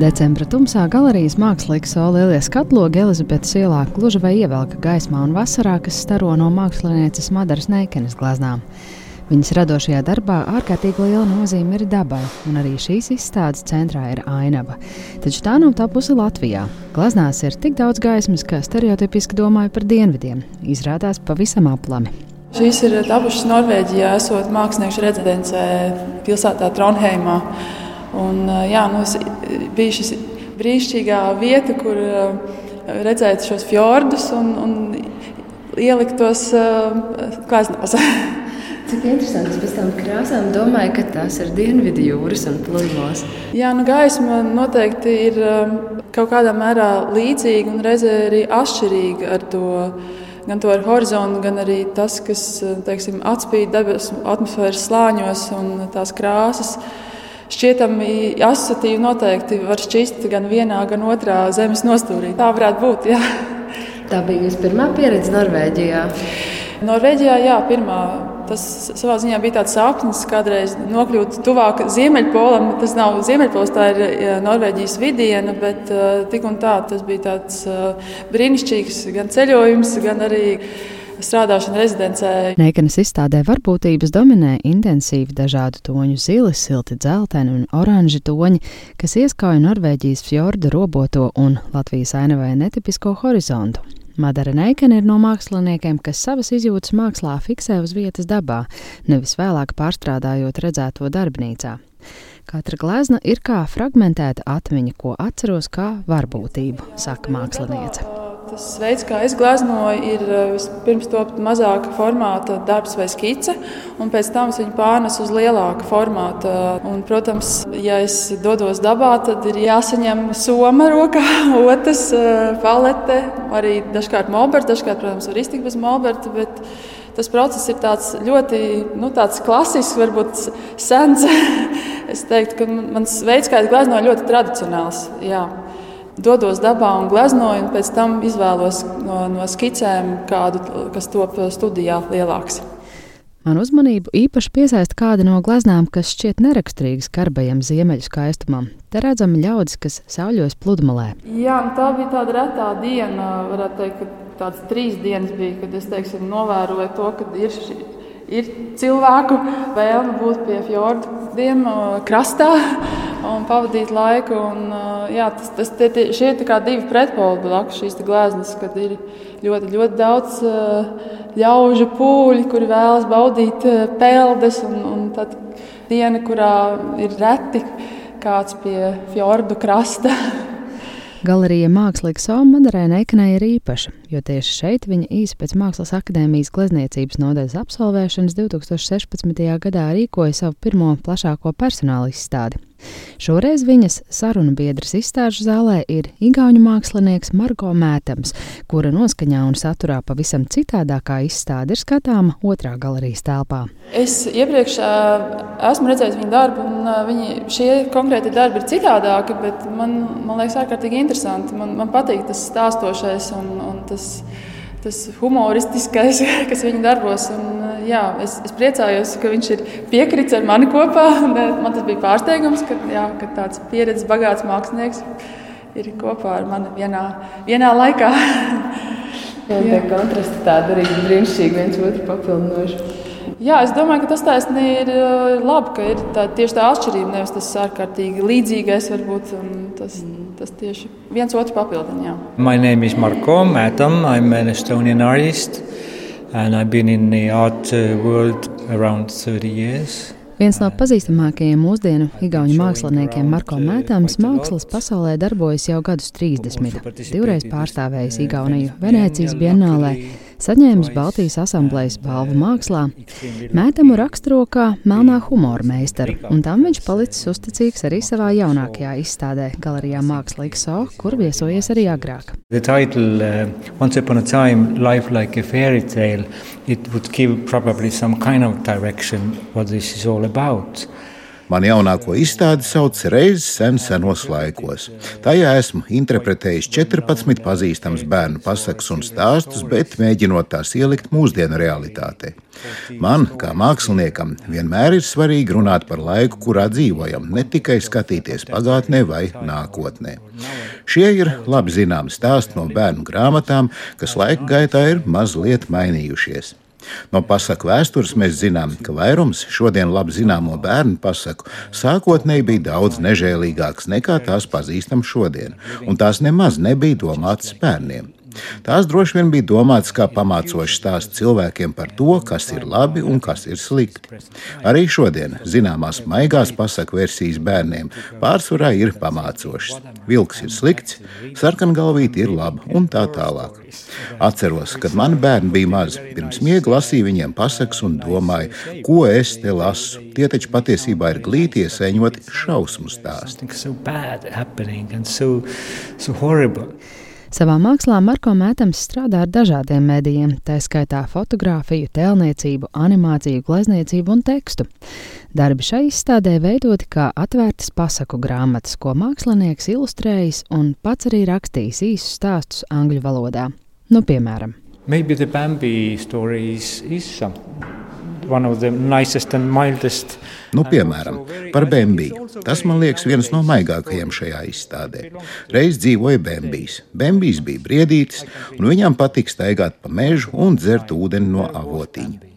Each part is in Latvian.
Decembra tumsā galerijas mākslinieks Sola Lielijas katloga Elizabetes ielā gluži vai ievelka gaismā un vasarā, kas staro no mākslinieces Madaras Neikenes glaznām. Viņas radošajā darbā ārkārtīgi liela nozīme ir dabai, un arī šīs izstādes centrā ir ainava. Taču tā nav tapusi Latvijā. Glaznās ir tik daudz gaismas, ka stereotipiski domāju par dienvidiem. Izrādās pavisam aplami. Šīs ir tapušas Norvēģijā, esot mākslinieku rezidencē pilsētā Tronheimā. Un, jā, nu, bija šis brīnišķīgā vieta, kur redzēt šos fjordus un, un ielikt tos gleznos. Cik interesanti. Es pēc tam krāsām domāju, ka tās ir dienvidu jūras un pludmales. Jā, nu gaisma noteikti ir kaut kādā mērā līdzīga un reizē arī atšķirīga ar to. Gan to ar horizontu, gan arī tas, kas teiksim, atspīd debesu atmosfēras slāņos un tās krāsas. Uh, šķietami asociatīvi noteikti var šķist gan vienā, gan otrā zemes nostūrī. Tā varētu būt. Jā. Tā bija jūsu pirmā pieredze Norvēģijā. Norvēģijā, jā, pirmā. Tas savā ziņā bija tāds sapnis, kādreiz nokļūt tuvāk Ziemeļpolam. Tas nav Ziemeļpols, tā ir Norvēģijas vidiena, bet tik un tā tas bija tāds brīnišķīgs gan ceļojums, gan arī strādāšana rezidencē. Neikanas izstādē varbūtības dominē intensīvi dažādu toņu zili, silti dzelteni un oranži toņi, kas ieskauj Norvēģijas fjordu roboto un Latvijas ainavai netipisko horizontu. Madara Neikana ir no māksliniekiem, kas savas izjūtas mākslā fiksē uz vietas dabā, nevis vēlāk pārstrādājot redzēto darbnīcā. Katra glezna ir kā fragmentēta atmiņa, ko atceros kā varbūtību, saka māksliniece. Tas veids, kā es gleznoju, ir eh, vispirms top mazāka formāta darbs vai skice, un pēc tam viņu pārnesu uz lielāka formāta. Un, protams, ja es dodos dabā, tad ir jāsaņem soma rokā, otrs eh, palete, arī dažkārt molberta, dažkārt, protams, var iztikt bez molberta, bet tas process ir tāds ļoti nu, tāds klasisks, varbūt sens. es teiktu, ka mans veids, kā es gleznoju, ir ļoti tradicionāls. Jā dodos dabā un gleznoju, un pēc tam izvēlos no, no skicēm kādu, kas top studijā lielāks. Man uzmanību īpaši piesaista kāda no gleznām, kas šķiet neraksturīga skarbajam ziemeļu skaistumam. Te redzam ļaudis, kas sauļojas pludmalē. Jā, tā bija tāda retā diena, varētu teikt, ka tādas trīs dienas bija, kad es teiksim, novēroju to, ka ir šī ir cilvēku vēlme būt pie fjordiem krastā un pavadīt laiku. Un, jā, tas, tas, tie, tie, šie ir divi pretpoli blakus šīs gleznas, kad ir ļoti, ļoti daudz ļaužu pūļi, kuri vēlas baudīt peldes, un, un tad diena, kurā ir reti kāds pie fjordu krasta. Galerija Mākslīga Soma Madarē Neikanai ir īpaša, jo tieši šeit viņa īsi pēc Mākslas akadēmijas glezniecības nodaļas absolvēšanas 2016. gadā rīkoja savu pirmo plašāko personāla izstādi. Šoreiz viņas sarunu biedras izstāžu zālē ir igauņu mākslinieks Margo Mētams, kura noskaņā un saturā pavisam citādākā izstāde ir skatāma otrā galerijas telpā. Es iepriekš esmu redzējis viņu darbu, un viņi, šie konkrēti darbi ir citādāki, bet man, man liekas ārkārtīgi interesanti. Man, man patīk tas stāstošais un, un tas tas humoristiskais, kas viņa darbos. Un, jā, es, es priecājos, ka viņš ir piekritis ar mani kopā. Man tas bija pārsteigums, ka, jā, ka tāds pieredzes bagāts mākslinieks ir kopā ar mani vienā, vienā laikā. jā, tie kontrasti tādi arī brīnišķīgi viens otru papildinoši. Jā, es domāju, ka tas taisnī ir uh, labi, ka ir tā, tieši tā atšķirība, nevis tas ārkārtīgi līdzīgais varbūt. Tas, tas tieši viens otru papildina. Jā. My name is Marko Mētam, I'm an Estonian artist and I've been in the art uh, world around 30 years. Viens no pazīstamākajiem mūsdienu igauņu māksliniekiem, Marko Mētāms, mākslas pasaulē darbojas jau gadus 30. Divreiz pārstāvējis Igauniju Venecijas bienālē, saņēmis Baltijas asamblejas balvu mākslā. Mētamu raksturo kā melnā humora meistaru, un tam viņš palicis uzticīgs arī savā jaunākajā izstādē Galerijā Mākslīgs So, kur viesojies arī agrāk. The title, uh, Once upon a time, Life like a fairy tale, it would give probably some kind of direction what this is all about. Man jaunāko izstādi sauc Reizes sen senos laikos. Tajā esmu interpretējis 14 pazīstamas bērnu pasakas un stāstus, bet mēģinot tās ielikt mūsdienu realitātē. Man, kā māksliniekam, vienmēr ir svarīgi runāt par laiku, kurā dzīvojam, ne tikai skatīties pagātnē vai nākotnē. Šie ir labi zināmi stāsti no bērnu grāmatām, kas laika gaitā ir mazliet mainījušies. No pasaku vēstures mēs zinām, ka vairums šodien labi zināmo bērnu pasaku sākotnēji bija daudz nežēlīgāks nekā tās pazīstam šodien, un tās nemaz nebija domātas bērniem. Tās droši vien bija domātas kā pamācošs stāsts cilvēkiem par to, kas ir labi un kas ir slikti. Arī šodien zināmās maigās pasaku versijas bērniem pārsvarā ir pamācošas. Vilks ir slikts, sarkangalvīte ir laba un tā tālāk. Atceros, kad mani bērni bija mazi, pirms miega lasīju viņiem pasakas un domāju, ko es te lasu. Tie taču patiesībā ir glīti iesaņoti šausmu stāsti. Savā mākslā Marko Mētams strādā ar dažādiem medijiem, tā skaitā fotografiju, tēlniecību, animāciju, glezniecību un tekstu. Darbi šai izstādē veidoti kā atvērtas pasaku grāmatas, ko mākslinieks ilustrējis un pats arī rakstījis īsus stāstus angļu valodā. Nu, piemēram, Maybe the Bambi stories is some one of the nicest and mildest Nu, piemēram, par Bembiju. Tas man liekas viens no maigākajiem šajā izstādē. Reiz dzīvoja Bembijs. Bembijs bija briedītis, un viņam patīk staigāt pa mežu un dzert ūdeni no avotiņa.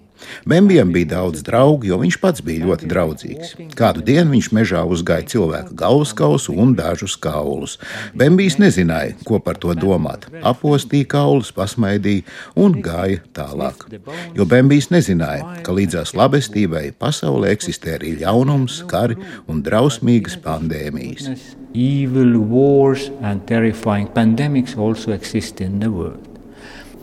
Bembijam bija daudz draugu, jo viņš pats bija ļoti draudzīgs. Kādu dienu viņš mežā uzgāja cilvēka galvaskausu un dažus kaulus. Bembijs nezināja, ko par to domāt. Apostīja kaulus, pasmaidīja un gāja tālāk. Jo Bembijs nezināja, ka līdzās labestībai pasaulē eksistē arī ļaunums, kari un drausmīgas pandēmijas. Evil wars and terrifying pandemics also exist in the world.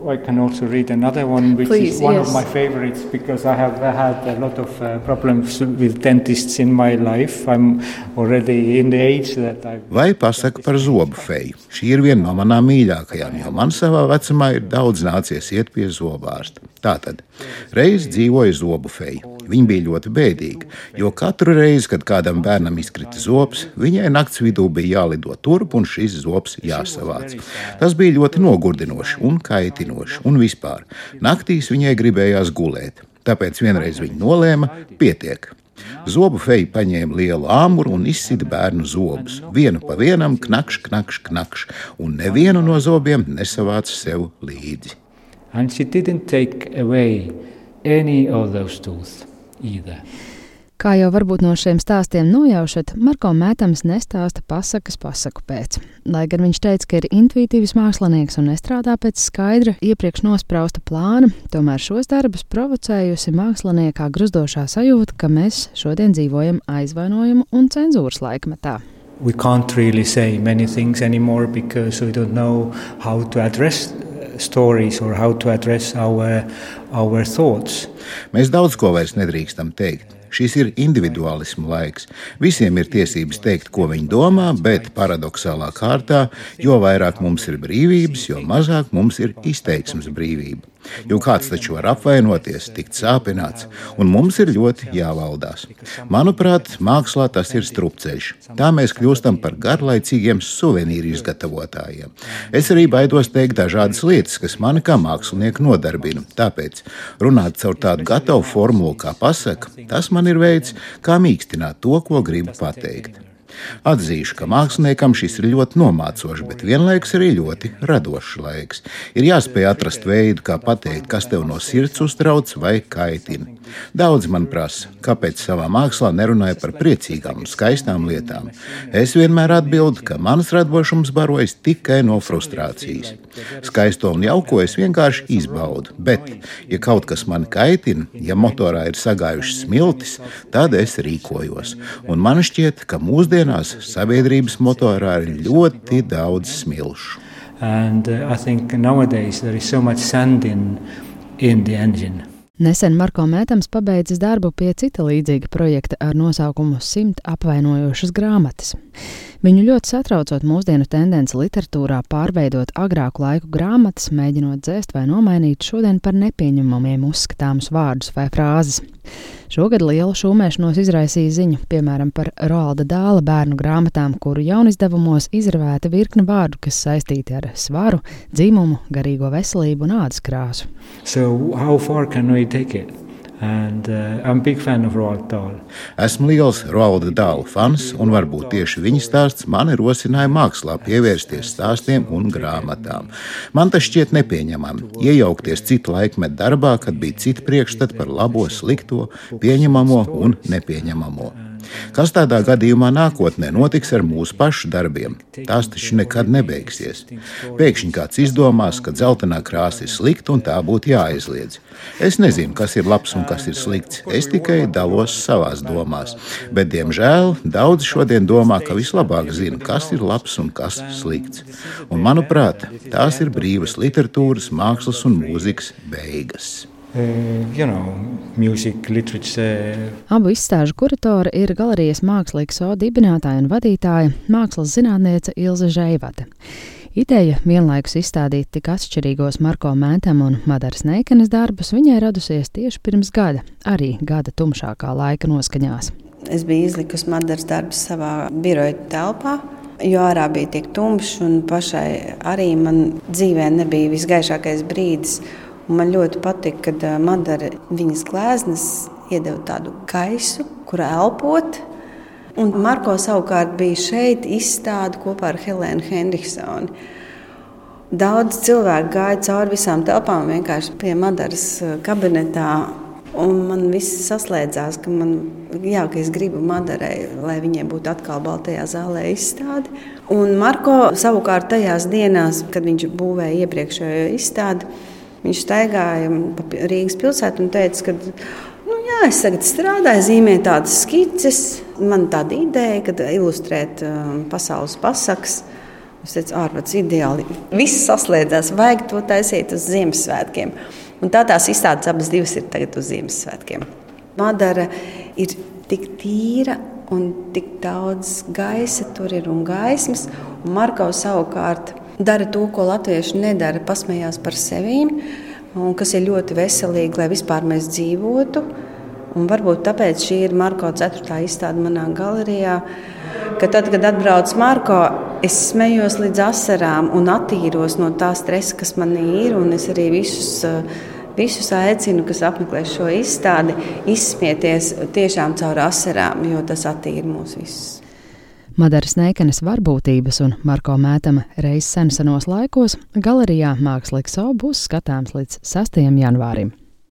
I can also read another one, which Please, is one yes. of my favorites because I have had a lot of uh, problems with dentists in my life. I'm already in the age that I. Vai pasaka par zobu feju. Šī ir viena no manām mīļākajām, jo man savā vecumā ir daudz nācies iet pie zobārsta. Tātad, reiz dzīvoja zobu feja. Viņa bija ļoti bēdīga, jo katru reizi, kad kādam bērnam izkrita zobs, viņai nakts vidū bija jālido turp un šis zobs jāsavāc. Tas bija ļoti nogurdinoši un kaitinoši, un vispār naktīs viņai gribējās gulēt. Tāpēc vienreiz viņa nolēma, pietiek. Zobu feja paņēma lielu āmuru un izsita bērnu zobus. Vienu pa vienam, knakš, knakš, knakš, un nevienu no zobiem nesavāca sev līdzi. And she didn't take away any of those tools either. Kā jau varbūt no šiem stāstiem nojaušat, Marko Mētams nestāsta pasakas pasaku pēc. Lai gan viņš teica, ka ir intuitīvs mākslinieks un nestrādā pēc skaidra, iepriekš nosprausta plāna, tomēr šos darbus provocējusi māksliniekā gruzdošā sajūta, ka mēs šodien dzīvojam aizvainojumu un cenzūras laikmetā. We can't really say many things anymore because we don't know how to address stories or how to address our, our thoughts. Mēs daudz ko vairs nedrīkstam teikt. Šis ir individuālismu laiks. Visiem ir tiesības teikt, ko viņi domā, bet paradoxālā kārtā, jo vairāk mums ir brīvības, jo mazāk mums ir izteiksmes brīvība. Jo kāds taču var apvainoties, tikt sāpināts, un mums ir ļoti jāvaldās. Manuprāt, mākslā tas ir strupceļš. Tā mēs kļūstam par garlaicīgiem suvenīru izgatavotājiem. Es arī baidos teikt dažādas lietas, kas mani kā mākslinieku nodarbina. Tāpēc runāt caur tādu gatavu formulu kā pasaka, tas man ir veids, kā mīkstināt to, ko gribu pateikt. Atzīšu, ka māksliniekam šis ir ļoti nomācošs, bet vienlaikus arī ļoti radošs laiks. Ir jāspēj atrast veidu, kā pateikt, kas tev no sirds uztrauc vai kaitina. Daudz man prasa, kāpēc savā mākslā nerunāju par priecīgām un skaistām lietām. Es vienmēr atbildu, ka mans radošums barojas tikai no frustrācijas. Skaisto un jauko es vienkārši izbaudu, bet, ja kaut kas man kaitina, ja motorā ir sagājušas smiltis, tad es rīkojos. Un man šķiet, ka mūsdienās sabiedrības motorā ir ļoti daudz smilšu. And uh, I think nowadays there is so much sand in, in the engine. Nesen Marko Mētams pabeidzis darbu pie cita līdzīga projekta ar nosaukumu Simt apvainojošas grāmatas. Viņu ļoti satraucot mūsdienu tendence literatūrā pārveidot agrāku laiku grāmatas, mēģinot dzēst vai nomainīt šodien par nepieņemamiem uzskatāmus vārdus vai frāzes. Šogad lielu šūmēšanos izraisīja ziņa, piemēram, par Roalda dāla bērnu grāmatām, kuru jaunizdevumos izravēta virkne vārdu, kas saistīti ar svaru, dzimumu, garīgo veselību un ādas krāsu. So And, uh, Esmu liels Roalda Dāla fans, un varbūt tieši viņa stāsts mani rosināja mākslā pievērsties stāstiem un grāmatām. Man tas šķiet nepieņemami. Iejaukties citu laikmetu darbā, kad bija citi priekšstati par labo, slikto, pieņemamo un nepieņemamo. Kas tādā gadījumā nākotnē notiks ar mūsu pašu darbiem? Tās taču nekad nebeigsies. Pēkšņi kāds izdomās, ka dzeltenā krāsa ir slikta un tā būtu jāaizliedz. Es nezinu, kas ir labs un kas ir slikts. Es tikai dalos savās domās. Bet, diemžēl, daudzi šodien domā, ka vislabāk zina, kas ir labs un kas slikts. Un, manuprāt, tās ir brīvas literatūras, mākslas un mūzikas beigas. Uh, you know, music, Abu izstāžu kuratore ir galerijas mākslīgas so dibinātāja un vadītāja, mākslas zinātniece Ilze Žeivate. Ideja vienlaikus izstādīt tik atšķirīgos Marko Mētam un Madaras Neikenes darbus viņai radusies tieši pirms gada, arī gada tumšākā laika noskaņās. Es biju izlikusi Madaras darbus savā biroja telpā, jo ārā bija tik tumšs un pašai arī man dzīvē nebija visgaišākais brīdis. Man ļoti patīk, kad Madara viņas gleznas iedeva tādu gaisu, kur elpot. Un Marko savukārt bija šeit izstāde kopā ar Helēnu Henriksoni. Daudz cilvēku gāja cauri visām telpām, vienkārši pie Madaras kabinetā. Un man viss saslēdzās, ka, man, jā, ka es gribu Madarai, lai viņai būtu atkal Baltajā zālē izstāde. Un Marko savukārt tajās dienās, kad viņš būvēja iepriekšējo izstādi, Viņš staigāja pa Rīgas pilsētu un teica, ka nu, jā, es tagad strādāju, zīmēju tādas skices. Man tāda ideja, kad ilustrēt um, pasaules pasakas. Es teicu, ārpus ideāli. Viss saslēdzās, vajag to taisīt uz Ziemassvētkiem. Un tā tās izstādes abas divas ir tagad uz Ziemassvētkiem. Madara ir tik tīra un tik daudz gaisa tur ir un gaismas. Un Marko savukārt dara to, ko latvieši nedara, pasmējās par sevi, un kas ir ļoti veselīgi, lai vispār mēs dzīvotu. Un varbūt tāpēc šī ir Marko 4. izstāde manā galerijā. Kad tad, kad atbrauc Marko, es smējos līdz asarām un attīros no tā stresa, kas man ir. Es arī visus, visus aicinu, kas apmeklē šo izstādi, izsmieties tiešām caur asarām, jo tas attīra mūs visus. Madaras Neikenes varbūtības un Marko Mētama reizes sensenos laikos galerijā Mākslīgs Sau būs skatāms līdz 6. janvārim.